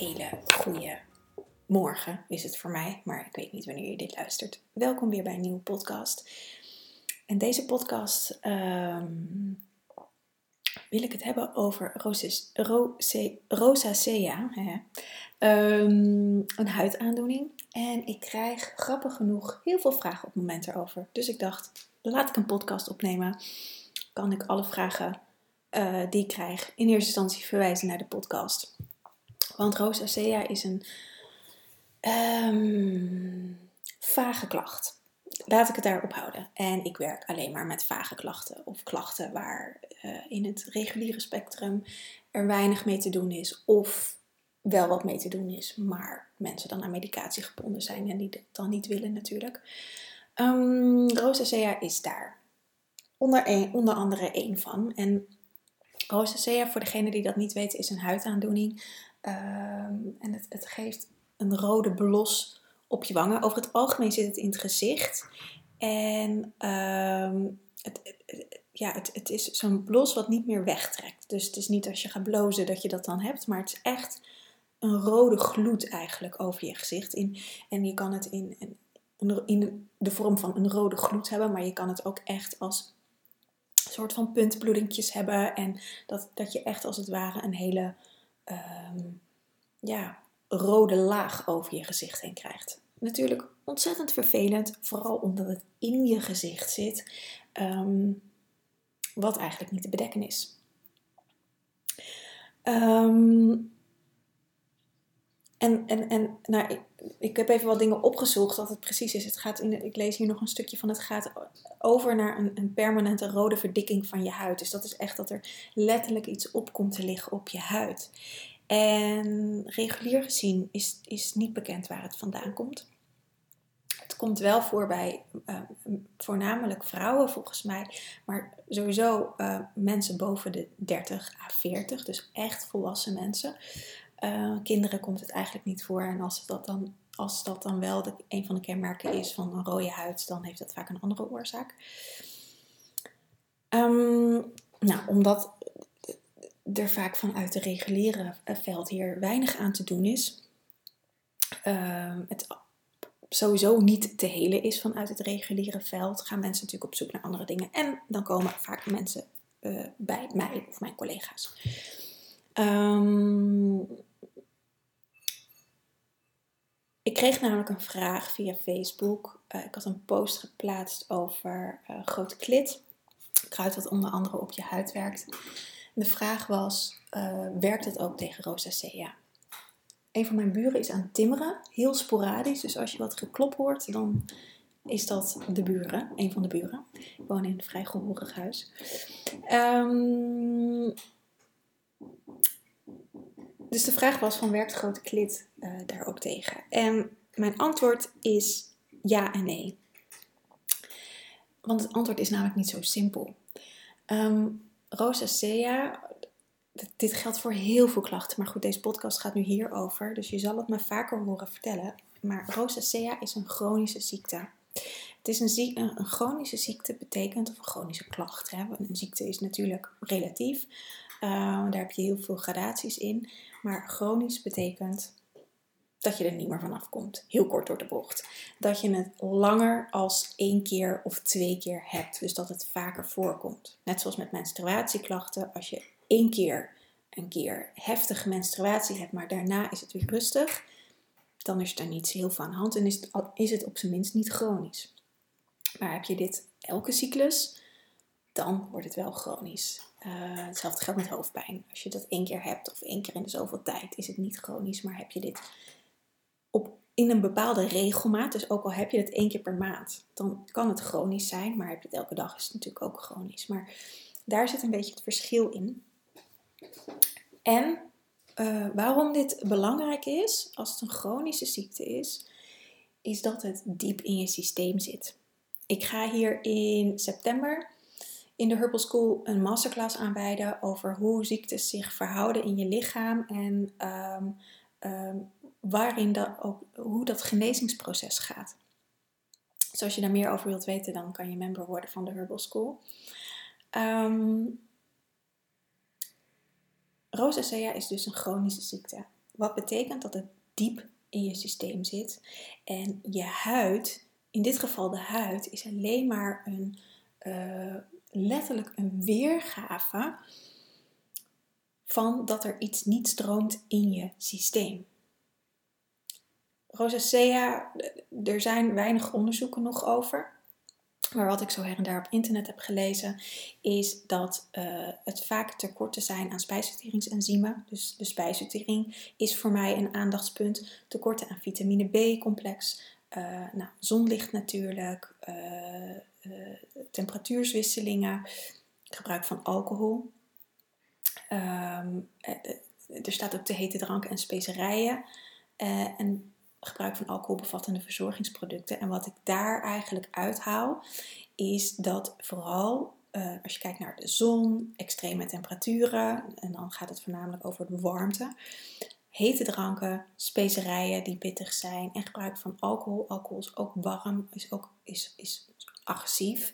hele goede morgen is het voor mij, maar ik weet niet wanneer je dit luistert. Welkom weer bij een nieuwe podcast. En deze podcast um, wil ik het hebben over rosacea, um, een huidaandoening. En ik krijg grappig genoeg heel veel vragen op het moment erover. Dus ik dacht, laat ik een podcast opnemen. Kan ik alle vragen uh, die ik krijg in eerste instantie verwijzen naar de podcast. Want rosacea is een um, vage klacht. Laat ik het daarop houden. En ik werk alleen maar met vage klachten of klachten waar uh, in het reguliere spectrum er weinig mee te doen is of wel wat mee te doen is, maar mensen dan aan medicatie gebonden zijn en die dat dan niet willen natuurlijk. Um, rosacea is daar onder, een, onder andere één van. En rosacea, voor degene die dat niet weten, is een huidaandoening Ehm, en het, het geeft een rode blos op je wangen. Over het algemeen zit het in het gezicht. En ehm, het, ja, het, het is zo'n blos wat niet meer wegtrekt. Dus het is niet als je gaat blozen dat je dat dan hebt. Maar het is echt een rode gloed eigenlijk over je gezicht. In, en je kan het in, in, in de vorm van een rode gloed hebben. Maar je kan het ook echt als soort van puntbloedingjes hebben. En dat, dat je echt als het ware een hele um, ja, rode laag over je gezicht heen krijgt. Natuurlijk ontzettend vervelend, vooral omdat het in je gezicht zit, um, wat eigenlijk niet te bedekken is. Um, en, en, en nou, ik, ik heb even wat dingen opgezocht wat het precies is. Het gaat in ik lees hier nog een stukje van. Het gaat over naar een, een, permanente rode verdikking van je huid. Dus dat is echt dat er letterlijk iets op komt te liggen op je huid. En regulier gezien is, is niet bekend waar het vandaan komt. Het komt wel voor bij uh, voornamelijk vrouwen volgens mij, maar sowieso uh, mensen boven de 30 à 40, dus echt volwassen mensen. Uh, kinderen komt het eigenlijk niet voor. En als dat dan, als dat dan wel een van de kenmerken is van een rode huid, dan heeft dat vaak een andere oorzaak. Um, nou, omdat er vaak vanuit de reguliere veld hier weinig aan te doen is. Uh, het sowieso niet te helen is vanuit het reguliere veld, gaan mensen natuurlijk op zoek naar andere dingen. En dan komen vaak mensen uh, bij mij of mijn collega's. Um, ik kreeg namelijk een vraag via Facebook. Uh, ik had een post geplaatst over uh, grote klit. Kruid wat onder andere op je huid werkt. De vraag was, uh, werkt het ook tegen rosacea? Een van mijn buren is aan het timmeren, heel sporadisch. Dus als je wat geklop hoort, dan is dat de buren, een van de buren. Ik woon in een vrij gehoorig huis. Um, dus de vraag was van werkt grote klit uh, daar ook tegen? En mijn antwoord is ja en nee. Want het antwoord is namelijk niet zo simpel. Um, rosacea, dit geldt voor heel veel klachten, maar goed, deze podcast gaat nu hierover, dus je zal het me vaker horen vertellen. Maar rosacea is een chronische ziekte. Het is een, ziekte, een, chronische ziekte, betekent, of een chronische klacht. Hè? Een ziekte is natuurlijk relatief, uh, daar heb je heel veel gradaties in. Maar chronisch betekent dat je er niet meer vanaf komt. Heel kort door de bocht. Dat je het langer als één keer of twee keer hebt. Dus dat het vaker voorkomt. Net zoals met menstruatieklachten. Als je één keer een keer heftige menstruatie hebt, maar daarna is het weer rustig, dan is er niets heel veel aan de hand en is het, is het op zijn minst niet chronisch. Maar heb je dit elke cyclus, dan wordt het wel chronisch. Uh, hetzelfde geldt met hoofdpijn. Als je dat één keer hebt of één keer in de zoveel tijd, is het niet chronisch. Maar heb je dit op, in een bepaalde regelmaat, dus ook al heb je het één keer per maand, dan kan het chronisch zijn. Maar heb je het elke dag, is het natuurlijk ook chronisch. Maar daar zit een beetje het verschil in. En uh, waarom dit belangrijk is, als het een chronische ziekte is, is dat het diep in je systeem zit. Ik ga hier in september in de Herbal School een masterclass aanbieden over hoe ziektes zich verhouden in je lichaam en um, um, waarin dat ook, hoe dat genezingsproces gaat. Dus als je daar meer over wilt weten, dan kan je member worden van de Herbal School. Um, rosacea is dus een chronische ziekte. Wat betekent dat het diep in je systeem zit. En je huid, in dit geval de huid, is alleen maar een, uh, letterlijk een weergave van dat er iets niet stroomt in je systeem. Rosacea, er zijn weinig onderzoeken nog over. Maar wat ik zo her en daar op internet heb gelezen, is dat uh, het vaak tekorten zijn aan spijsverteringsenzymen. Dus de spijsvertering is voor mij een aandachtspunt. Tekorten aan vitamine B-complex, uh, nou, zonlicht natuurlijk, temperatuurswisselingen, gebruik van alcohol. Um, er staat ook de hete dranken en specerijen. en gebruik van alcoholbevattende verzorgingsproducten. En wat ik daar eigenlijk uithaal, is dat vooral als je kijkt naar de zon, extreme temperaturen, en dan gaat het voornamelijk over de warmte, hete dranken, specerijen die pittig zijn en gebruik van alcohol. Alcohol is ook warm, is ook is, is agressief.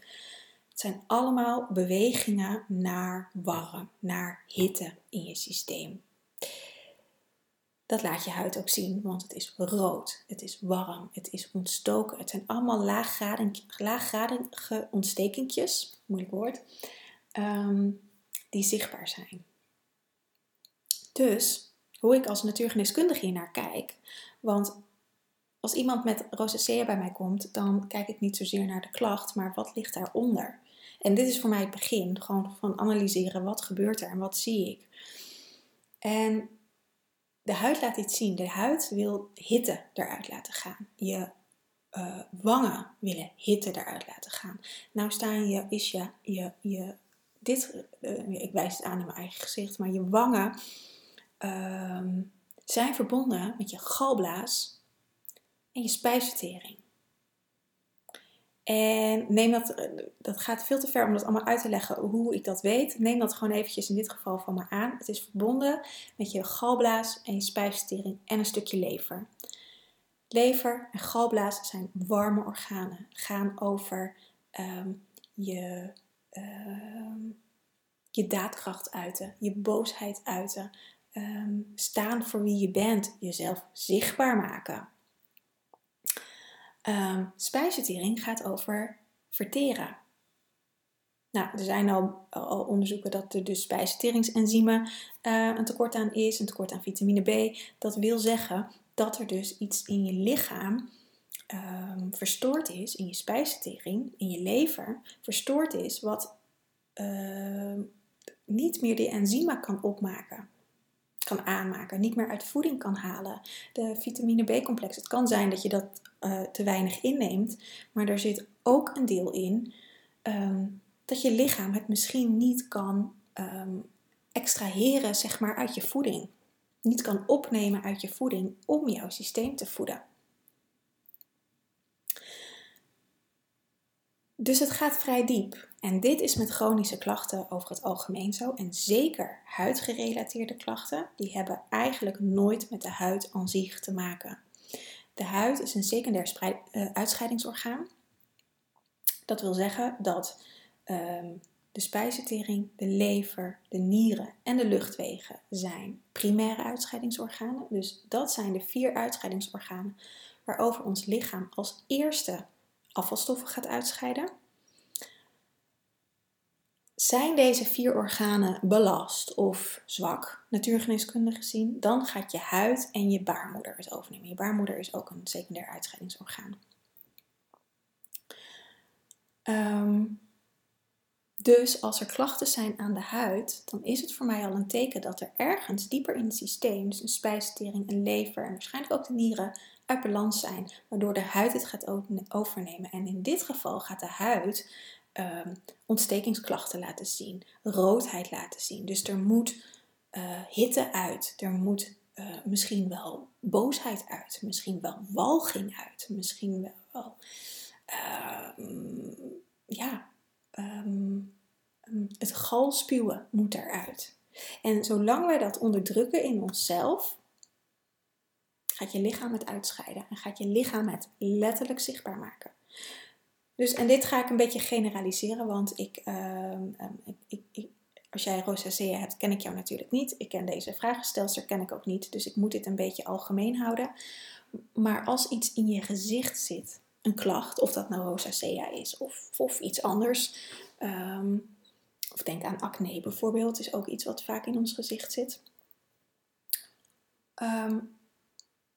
Het zijn allemaal bewegingen naar warm, naar hitte in je systeem. Dat laat je huid ook zien, want het is rood, het is warm, het is ontstoken. Het zijn allemaal laaggradige ontstekentjes, moeilijk woord, um, die zichtbaar zijn. Dus hoe ik als natuurgeneeskundige hier naar kijk, want als iemand met rosacea bij mij komt, dan kijk ik niet zozeer naar de klacht, maar wat ligt daaronder. En dit is voor mij het begin, gewoon van analyseren wat gebeurt er en wat zie ik. En de huid laat iets zien. De huid wil hitte eruit laten gaan. Je uh, wangen willen hitte eruit laten gaan. Nou staan je, is je, je, je dit, uh, ik wijs het aan in mijn eigen gezicht, maar je wangen uh, zijn verbonden met je galblaas en je spijsvertering. En neem dat, dat gaat veel te ver om dat allemaal uit te leggen hoe ik dat weet. Neem dat gewoon eventjes in dit geval van me aan. Het is verbonden met je galblaas en je spijsvertering en een stukje lever. Lever en galblaas zijn warme organen. Gaan over um, je, um, je daadkracht uiten, je boosheid uiten, um, staan voor wie je bent, jezelf zichtbaar maken. Um, spijsvertering gaat over verteren. Nou, er zijn al, al onderzoeken dat er dus spijsverteringsenzymen uh, een tekort aan is, een tekort aan vitamine B. Dat wil zeggen dat er dus iets in je lichaam um, verstoord is, in je spijsvertering, in je lever, verstoord is, wat niet meer die enzymen kan opmaken kan aanmaken, niet meer uit voeding kan halen. De vitamine B-complex, het kan zijn dat je dat uh, te weinig inneemt, maar er zit ook een deel in um, dat je lichaam het misschien niet kan um, extraheren zeg maar, uit je voeding. Niet kan opnemen uit je voeding om jouw systeem te voeden. Dus het gaat vrij diep. En dit is met chronische klachten over het algemeen zo. En zeker huidgerelateerde klachten, die hebben eigenlijk nooit met de huid aan zich te maken. De huid is een secundair uh, uitscheidingsorgaan. Dat wil zeggen dat um, de spijsvertering, de lever, de nieren en de luchtwegen zijn primaire uitscheidingsorganen. Dus dat zijn de vier uitscheidingsorganen waarover ons lichaam als eerste afvalstoffen gaat uitscheiden. Zijn deze vier organen belast of zwak, natuurgeneeskundig gezien, dan gaat je huid en je baarmoeder het overnemen. Je baarmoeder is ook een secundair uitscheidingsorgaan. Ehm, dus als er klachten zijn aan de huid, dan is het voor mij al een teken dat er ergens dieper in het systeem, dus een spijsvertering, een lever en waarschijnlijk ook de nieren, uit balans zijn, waardoor de huid het gaat overnemen. En in dit geval gaat de huid um, ontstekingsklachten laten zien, roodheid laten zien. Dus er moet uh, hitte uit, er moet uh, misschien wel boosheid uit, misschien wel walging uit, misschien wel, uh, ja, um, het galspuwen moet eruit. En zolang wij dat onderdrukken in onszelf, gaat je lichaam het uitscheiden en gaat je lichaam het letterlijk zichtbaar maken. Dus, en dit ga ik een beetje generaliseren, want ik, uh, ik, ik, als jij rosacea hebt, ken ik jou natuurlijk niet. Ik ken deze vragenstelster, ken ik ook niet. Dus ik moet dit een beetje algemeen houden. Maar als iets in je gezicht zit, een klacht, of dat nou rosacea is of, of iets anders. Um, of denk aan acne bijvoorbeeld, is ook iets wat vaak in ons gezicht zit.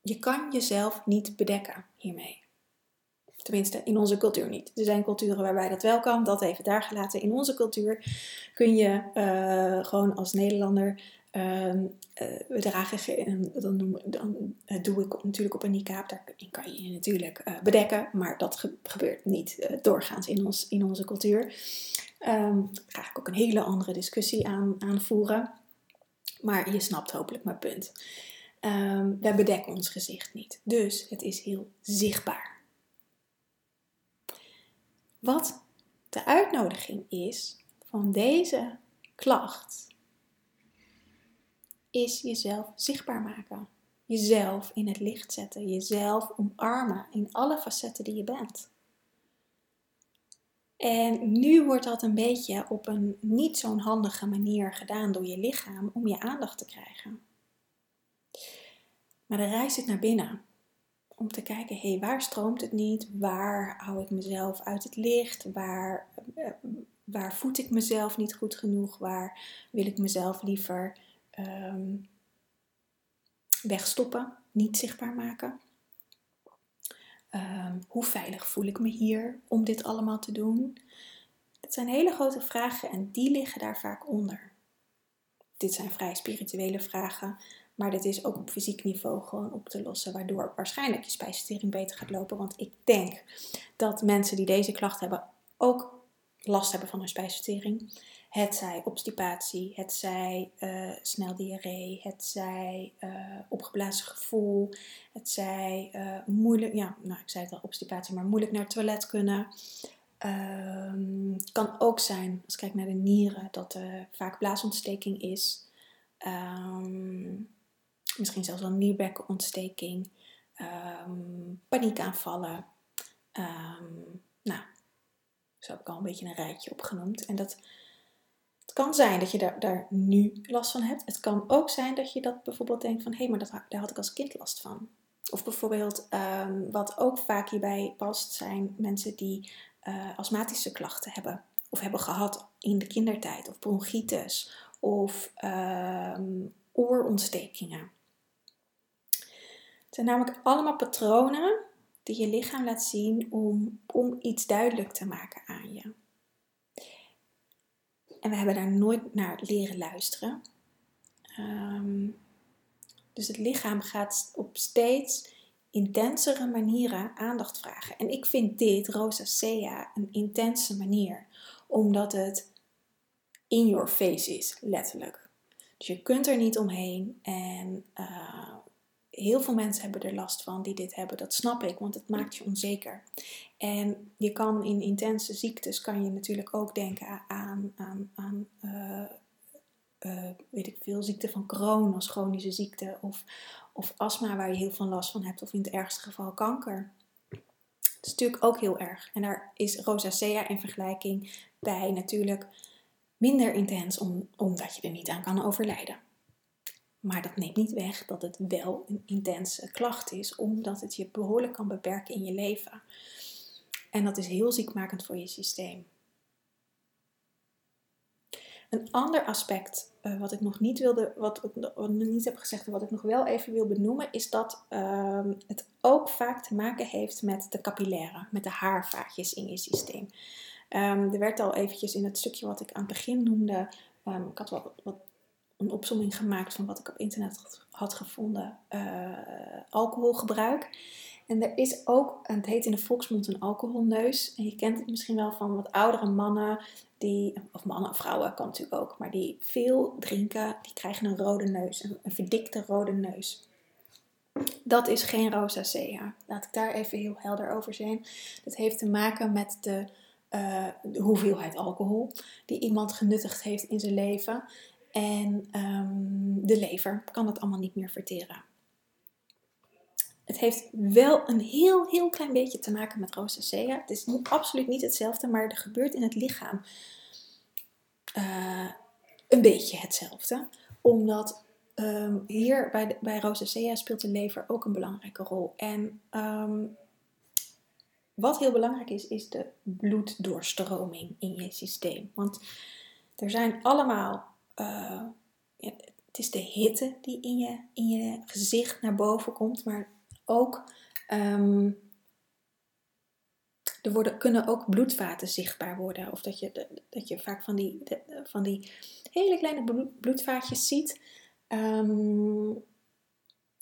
Je kan jezelf niet bedekken hiermee. Tenminste, in onze cultuur niet. Er zijn culturen waarbij dat wel kan, dat even daar gelaten. In onze cultuur kun je uh, gewoon als Nederlander uh, we dragen, dan, dan uh, doe ik natuurlijk op een niqab, daar kan je je natuurlijk bedekken, maar dat ge gebeurt niet doorgaans in, ons, in onze cultuur. Um, daar ga ik ook een hele andere discussie aan, aanvoeren, maar je snapt hopelijk mijn punt. Um, wij bedekken ons gezicht niet, dus het is heel zichtbaar. Wat de uitnodiging is van deze klacht, is jezelf zichtbaar maken. Jezelf in het licht zetten, jezelf omarmen in alle facetten die je bent. En nu wordt dat een beetje op een niet zo'n handige manier gedaan door je lichaam om je aandacht te krijgen. Maar de reis zit naar binnen om te kijken, hé, hey, waar stroomt het niet? Waar hou ik mezelf uit het licht? Waar, uh, waar voed ik mezelf niet goed genoeg? Waar wil ik mezelf liever um, wegstoppen, niet zichtbaar maken? Um, hoe veilig voel ik me hier om dit allemaal te doen? Dat zijn hele grote vragen en die liggen daar vaak onder. Dit zijn vrij spirituele vragen, maar dit is ook op fysiek niveau gewoon op te lossen, waardoor waarschijnlijk je spijsvertering beter gaat lopen. Want ik denk dat mensen die deze klacht hebben ook last hebben van hun spijsvertering. Het zij obstipatie, het zij uh, snel diarree, het zij uh, opgeblazen gevoel, het zij uh, moeilijk, ja, nou ik zei het al, obstipatie, maar moeilijk naar het toilet kunnen. Um, kan ook zijn, als ik kijk naar de nieren, dat er vaak blaasontsteking is. Um, misschien zelfs wel nierbekkenontsteking, um, paniekaanvallen. Um, nou, zo heb ik al een beetje een rijtje opgenoemd. En dat, het kan zijn dat je daar, daar nu last van hebt. Het kan ook zijn dat je dat bijvoorbeeld denkt van... hé, hey, maar dat, daar had ik als kind last van. Of bijvoorbeeld, um, wat ook vaak hierbij past, zijn mensen die uh, astmatische klachten hebben. Of hebben gehad in de kindertijd. Of bronchitis. Of oorontstekingen. Het zijn namelijk allemaal patronen die je lichaam laat zien om, om iets duidelijk te maken aan je. En we hebben daar nooit naar leren luisteren. Um, dus het lichaam gaat op steeds intensere manieren aandacht vragen. En ik vind dit, rosacea, een intense manier. Omdat het in your face is, letterlijk. Dus je kunt er niet omheen. En uh, heel veel mensen hebben er last van die dit hebben. Dat snap ik, want het maakt je onzeker. En je kan in intense ziektes kan je natuurlijk ook denken aan, aan, aan uh, uh, weet ik veel, ziekte van Crohn als chronische ziekte. Of, of astma waar je heel veel last van hebt. Of in het ergste geval kanker. Dat is natuurlijk ook heel erg. En daar is rosacea in vergelijking bij natuurlijk minder intens, om, omdat je er niet aan kan overlijden. Maar dat neemt niet weg dat het wel een intense klacht is, omdat het je behoorlijk kan beperken in je leven. En dat is heel ziekmakend voor je systeem. Een ander aspect uh, wat ik nog niet wilde, wat, ik nog niet heb gezegd en wat ik nog wel even wil benoemen, is dat uh, het ook vaak te maken heeft met de capillaire, met de haarvaatjes in je systeem. Um, er werd al eventjes in het stukje wat ik aan het begin noemde, um, ik had wel wat, een opzomming gemaakt van wat ik op internet had, gevonden, uh, alcoholgebruik. En er is ook, het heet in de volksmond een alcoholneus. En je kent het misschien wel van wat oudere mannen, die, of mannen of vrouwen kan natuurlijk ook, maar die veel drinken, die krijgen een rode neus, een, verdikte rode neus. Dat is geen rosacea. Laat ik daar even heel helder over zijn. Dat heeft te maken met de, uh, de hoeveelheid alcohol die iemand genuttigd heeft in zijn leven. En um, de lever kan het allemaal niet meer verteren. Het heeft wel een heel, heel klein beetje te maken met rosacea. Het is absoluut niet hetzelfde, maar er gebeurt in het lichaam uh, een beetje hetzelfde. Omdat um, hier bij, de, bij rosacea speelt de lever ook een belangrijke rol. En um, wat heel belangrijk is, is de bloeddoorstroming in je systeem. Want er zijn allemaal uh, het is de hitte die in je, in je gezicht naar boven komt, maar ook um, er worden, kunnen ook bloedvaten zichtbaar worden. Of dat je, dat je vaak van die, van die hele kleine bloedvaatjes ziet. Um,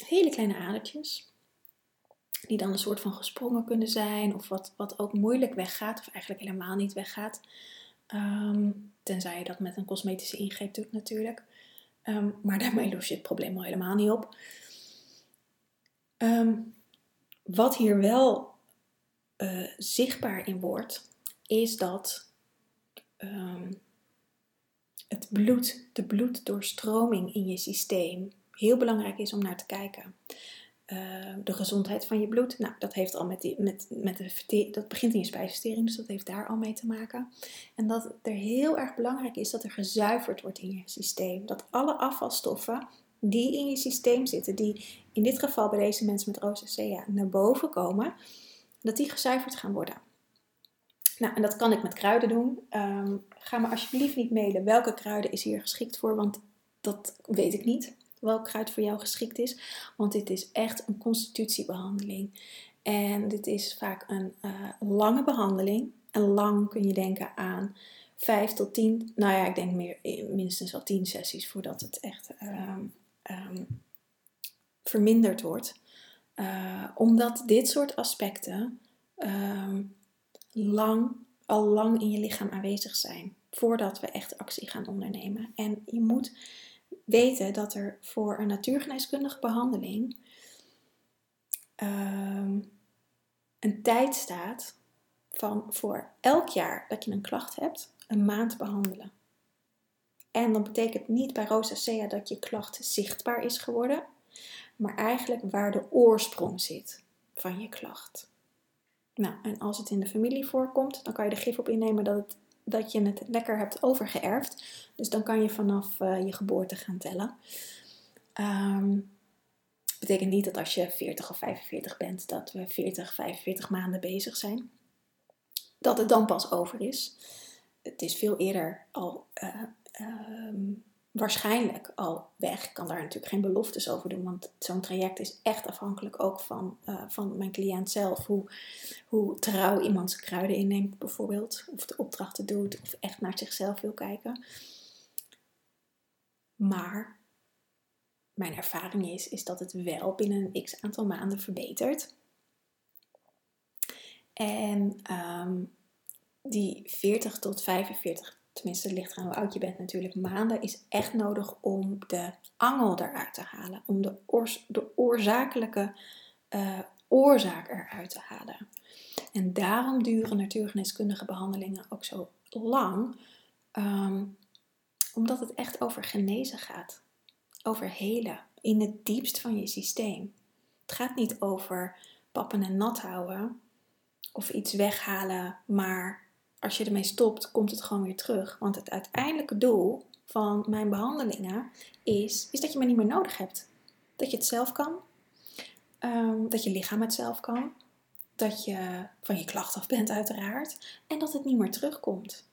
hele kleine adertjes. Die dan een soort van gesprongen kunnen zijn. Of wat, wat ook moeilijk weggaat. Of eigenlijk helemaal niet weggaat. Um, tenzij je dat met een cosmetische ingreep doet natuurlijk. Um, maar daarmee los je het probleem al helemaal niet op. Um, wat hier wel uh, zichtbaar in wordt, is dat het bloed, de bloeddoorstroming in je systeem heel belangrijk is om naar te kijken. Uh, de gezondheid van je bloed, nou, dat heeft al met, die, met, met de dat begint in je spijsvertering, dus dat heeft daar al mee te maken. En dat er heel erg belangrijk is dat er gezuiverd wordt in je systeem. Dat alle afvalstoffen die in je systeem zitten, die in dit geval bij deze mensen met rosacea naar boven komen, dat die gezuiverd gaan worden. Nou, en dat kan ik met kruiden doen. Um, ga me alsjeblieft niet mailen welke kruiden is hier geschikt voor, want dat weet ik niet. Welk kruid voor jou geschikt is, want dit is echt een constitutiebehandeling. En dit is vaak een uh, lange behandeling. En lang kun je denken aan 5 tot 10, nou ja, ik denk meer, minstens wel 10 sessies voordat het echt um, um, verminderd wordt. Uh, omdat dit soort aspecten um, lang, al lang in je lichaam aanwezig zijn. Voordat we echt actie gaan ondernemen. En je moet weten dat er voor een natuurgeneeskundige behandeling um, een tijd staat van voor elk jaar dat je een klacht hebt, een maand behandelen. En dat betekent niet bij rosacea dat je klacht zichtbaar is geworden, maar eigenlijk waar de oorsprong zit van je klacht. Nou, en als het in de familie voorkomt, dan kan je er gif op innemen dat, het, dat je het lekker hebt overgeërfd. Dus dan kan je vanaf uh, je geboorte gaan tellen. Um, betekent niet dat als je 40 of 45 bent, dat we 40, 45 maanden bezig zijn. Dat het dan pas over is. Het is veel eerder al uh, um, waarschijnlijk al weg. Ik kan daar natuurlijk geen beloftes over doen, want zo'n traject is echt afhankelijk ook van, uh, van mijn cliënt zelf. Hoe, hoe trouw iemand zijn kruiden inneemt, bijvoorbeeld, of de opdrachten doet, of echt naar zichzelf wil kijken. Maar mijn ervaring is, is dat het wel binnen een x aantal maanden verbetert. En um, die 40 tot 45 tenminste het ligt hoe oud je bent natuurlijk, maanden is echt nodig om de angel eruit te halen. Om de, oors, de oorzakelijke uh, oorzaak eruit te halen. En daarom duren natuurgeneeskundige behandelingen ook zo lang. Um, omdat het echt over genezen gaat. Over helen. In het diepst van je systeem. Het gaat niet over pappen en nat houden. Of iets weghalen, maar als je ermee stopt, komt het gewoon weer terug. Want het uiteindelijke doel van mijn behandelingen is, is dat je me niet meer nodig hebt. Dat je het zelf kan. Um, dat je lichaam het zelf kan. Dat je van je klacht af bent, uiteraard. En dat het niet meer terugkomt.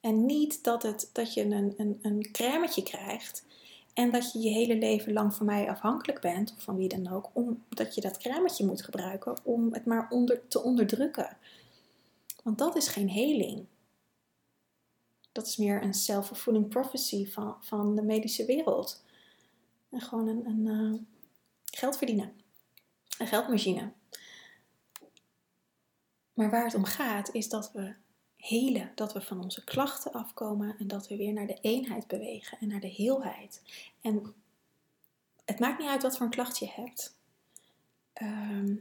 En niet dat, het, dat je een, een, een crèmetje krijgt en dat je je hele leven lang van mij afhankelijk bent, of van wie dan ook, omdat je dat crèmetje moet gebruiken om het maar onder, te onderdrukken. Want dat is geen heling. Dat is meer een self-fulfilling prophecy van, van de medische wereld. En gewoon een, een uh, geld verdienen. Een geldmachine. Maar waar het om gaat is dat we helen, dat we van onze klachten afkomen en dat we weer naar de eenheid bewegen en naar de heelheid. En het maakt niet uit wat voor een klacht je hebt. Ehm,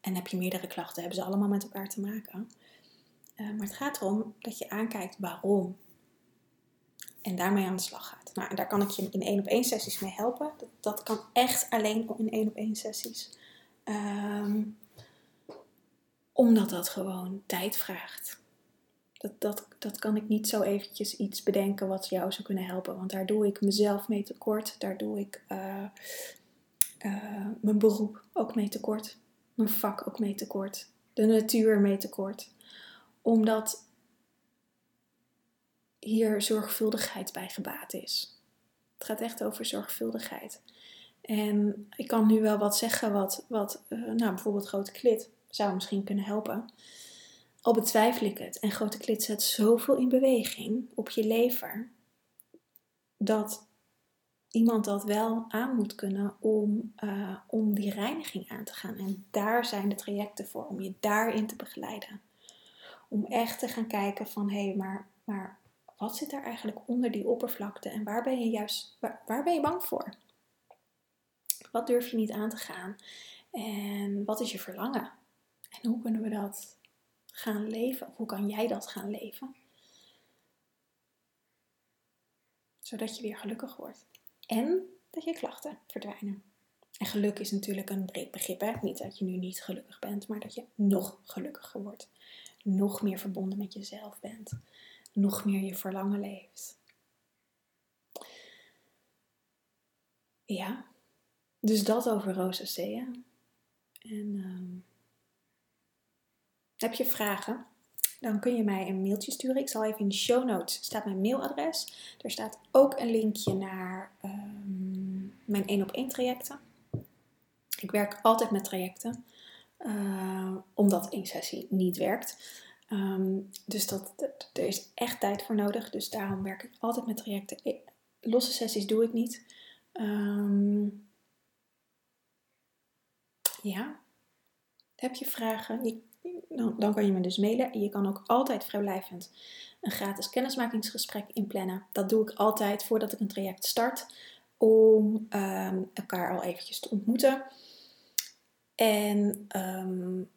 en heb je meerdere klachten, hebben ze allemaal met elkaar te maken. Uh, maar het gaat erom dat je aankijkt waarom. En daarmee aan de slag gaat. Nou, en daar kan ik je in één op één sessies mee helpen. Dat, dat kan echt alleen in één op één sessies. Um, omdat dat gewoon tijd vraagt. Dat, dat, dat kan ik niet zo eventjes iets bedenken wat jou zou kunnen helpen. Want daar doe ik mezelf mee tekort. Daar doe ik uh, uh, mijn beroep ook mee tekort. Mijn vak ook mee tekort. De natuur mee tekort. Omdat hier zorgvuldigheid bij gebaat is. Het gaat echt over zorgvuldigheid. En ik kan nu wel wat zeggen wat, wat uh, nou, bijvoorbeeld grote klit zou misschien kunnen helpen. Al betwijfel ik het en grote klit zet zoveel in beweging op je lever dat iemand dat wel aan moet kunnen om, uh, om die reiniging aan te gaan. En daar zijn de trajecten voor, om je daarin te begeleiden. Om echt te gaan kijken van hé, hey, maar, maar wat zit er eigenlijk onder die oppervlakte en waar ben je juist, waar, waar ben je bang voor? Wat durf je niet aan te gaan? En wat is je verlangen? En hoe kunnen we dat gaan leven? Of hoe kan jij dat gaan leven? Zodat je weer gelukkig wordt. En dat je klachten verdwijnen. En geluk is natuurlijk een breed begrip. Hè? Niet dat je nu niet gelukkig bent, maar dat je nog gelukkiger wordt. Nog meer verbonden met jezelf bent. Nog meer je verlangen leeft. Ja, dus dat over rosacea. En uh, heb je vragen? Dan kun je mij een mailtje sturen. Ik zal even in de show notes staat mijn mailadres. Er staat ook een linkje naar um, mijn 1 op 1 trajecten. Ik werk altijd met trajecten. Uh, omdat één sessie niet werkt. Um, dus dat, er is echt tijd voor nodig. Dus daarom werk ik altijd met trajecten. losse sessies doe ik niet. Um, ja. Heb je vragen? Dan, dan kan je me dus mailen. En je kan ook altijd vrijblijvend een gratis kennismakingsgesprek inplannen. Dat doe ik altijd voordat ik een traject start. Om elkaar al eventjes te ontmoeten. En um,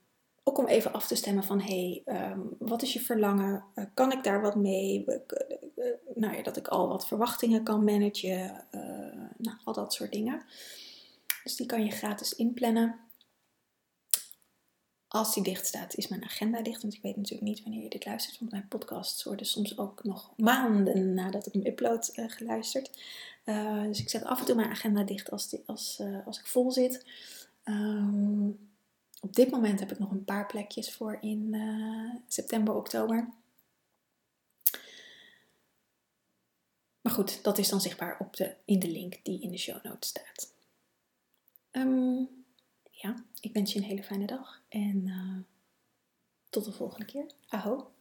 ook om even af te stemmen van, hé, hey, um, wat is je verlangen? Uh, kan ik daar wat mee? Uh, uh, nou ja, dat ik al wat verwachtingen kan managen. nou, al dat soort dingen. Dus die kan je gratis inplannen. Als die dicht staat, is mijn agenda dicht. Want ik weet natuurlijk niet wanneer je dit luistert. Want mijn podcasts worden soms ook nog maanden nadat ik hem upload geluisterd. Dus ik zet af en toe mijn agenda dicht als, die, als, als ik vol zit. Um, op dit moment heb ik nog een paar plekjes voor in september, oktober. Maar goed, dat is dan zichtbaar op de, in de link die in de show notes staat. Um, ja, ik wens je een hele fijne dag en uh, tot de volgende keer. Aho.